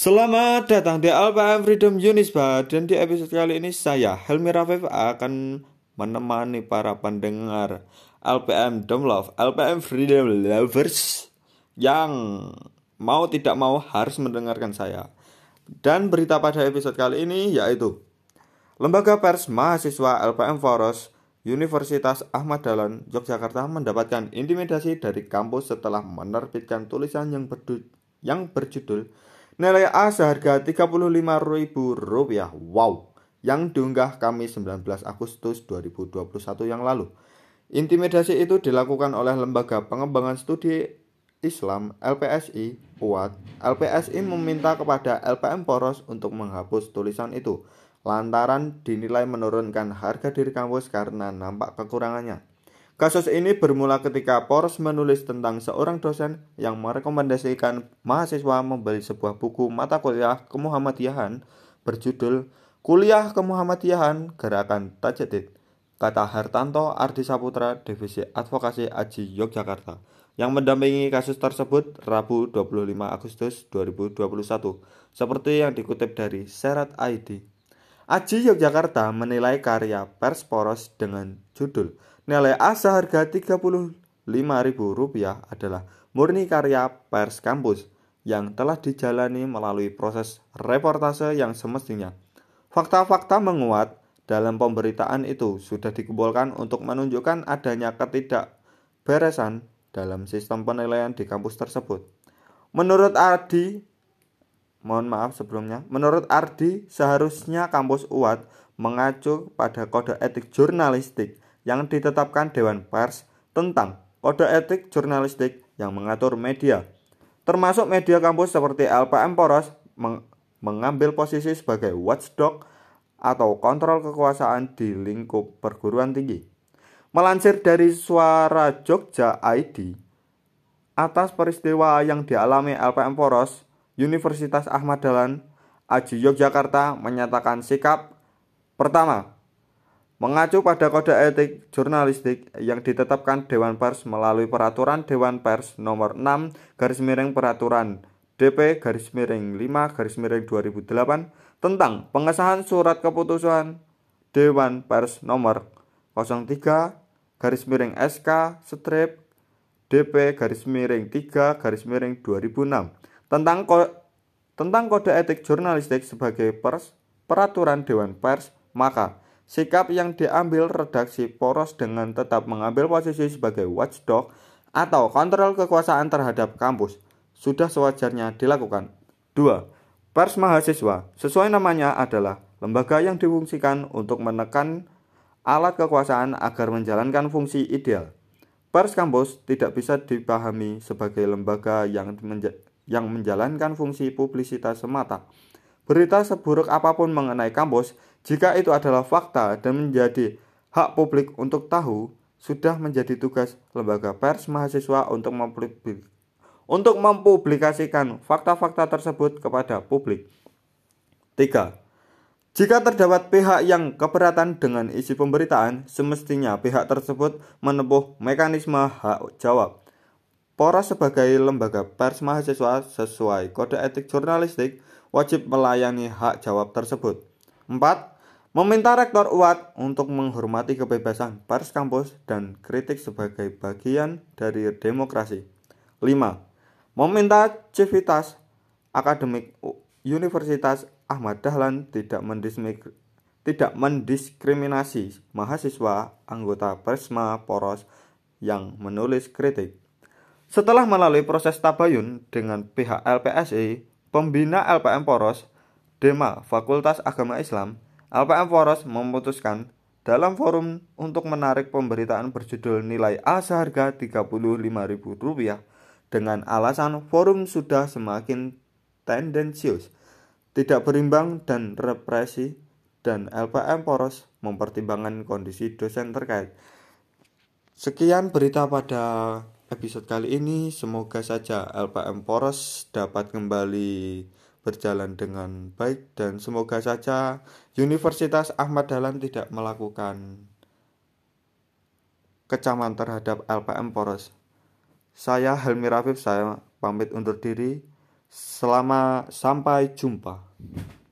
Selamat datang di LPM Freedom Unisba dan di episode kali ini saya Helmi Rafif akan menemani para pendengar LPM Love, LPM Freedom Lovers yang mau tidak mau harus mendengarkan saya. Dan berita pada episode kali ini yaitu Lembaga Pers Mahasiswa LPM Foros Universitas Ahmad Dahlan Yogyakarta mendapatkan intimidasi dari kampus setelah menerbitkan tulisan yang, yang berjudul Nilai A seharga Rp35.000. Wow, yang diunggah kami 19 Agustus 2021 yang lalu. Intimidasi itu dilakukan oleh Lembaga Pengembangan Studi Islam LPSI UAT. LPSI meminta kepada LPM Poros untuk menghapus tulisan itu lantaran dinilai menurunkan harga diri kampus karena nampak kekurangannya. Kasus ini bermula ketika Poros menulis tentang seorang dosen yang merekomendasikan mahasiswa membeli sebuah buku mata kuliah kemuhammadiyahan berjudul Kuliah Kemuhammadiyahan Gerakan Tajdid, kata Hartanto Ardi Saputra, Divisi Advokasi Aji Yogyakarta, yang mendampingi kasus tersebut Rabu 25 Agustus 2021, seperti yang dikutip dari Serat ID. Aji Yogyakarta menilai karya Pers Poros dengan judul Nilai A seharga Rp35.000 adalah murni karya pers kampus yang telah dijalani melalui proses reportase yang semestinya. Fakta-fakta menguat dalam pemberitaan itu sudah dikumpulkan untuk menunjukkan adanya ketidakberesan dalam sistem penilaian di kampus tersebut. Menurut Ardi, mohon maaf sebelumnya, menurut Ardi seharusnya kampus UAT mengacu pada kode etik jurnalistik yang ditetapkan Dewan Pers tentang kode etik jurnalistik yang mengatur media, termasuk media kampus seperti LPM Poros meng mengambil posisi sebagai watchdog atau kontrol kekuasaan di lingkup perguruan tinggi. Melansir dari suara Jogja ID, atas peristiwa yang dialami LPM Poros, Universitas Ahmad Dahlan, Aji Yogyakarta menyatakan sikap pertama Mengacu pada kode etik jurnalistik yang ditetapkan Dewan Pers melalui peraturan Dewan Pers nomor 6 garis miring peraturan DP garis miring 5 garis miring 2008 tentang pengesahan surat keputusan Dewan Pers nomor 03 garis miring SK strip DP garis miring 3 garis miring 2006 tentang ko tentang kode etik jurnalistik sebagai pers peraturan Dewan Pers maka Sikap yang diambil redaksi poros dengan tetap mengambil posisi sebagai watchdog atau kontrol kekuasaan terhadap kampus sudah sewajarnya dilakukan. 2. Pers mahasiswa sesuai namanya adalah lembaga yang difungsikan untuk menekan alat kekuasaan agar menjalankan fungsi ideal. Pers kampus tidak bisa dipahami sebagai lembaga yang, menja yang menjalankan fungsi publisitas semata. Berita seburuk apa pun mengenai kampus jika itu adalah fakta dan menjadi hak publik untuk tahu, sudah menjadi tugas lembaga pers mahasiswa untuk mempublik untuk mempublikasikan fakta-fakta tersebut kepada publik. 3. Jika terdapat pihak yang keberatan dengan isi pemberitaan, semestinya pihak tersebut menempuh mekanisme hak jawab. Poros sebagai lembaga pers mahasiswa sesuai kode etik jurnalistik wajib melayani hak jawab tersebut. 4. Meminta Rektor UAT untuk menghormati kebebasan pers kampus dan kritik sebagai bagian dari demokrasi. 5. Meminta civitas akademik Universitas Ahmad Dahlan tidak tidak mendiskriminasi mahasiswa anggota Persma Poros yang menulis kritik. Setelah melalui proses tabayun dengan pihak LPSI, pembina LPM Poros, Dema Fakultas Agama Islam, LPM Poros memutuskan dalam forum untuk menarik pemberitaan berjudul nilai A seharga Rp35.000 dengan alasan forum sudah semakin tendensius, tidak berimbang dan represi dan LPM Poros mempertimbangkan kondisi dosen terkait. Sekian berita pada episode kali ini. Semoga saja LPM Poros dapat kembali berjalan dengan baik dan semoga saja Universitas Ahmad Dahlan tidak melakukan kecaman terhadap LPM Poros. Saya Helmi Rafif, saya pamit undur diri. Selama sampai jumpa.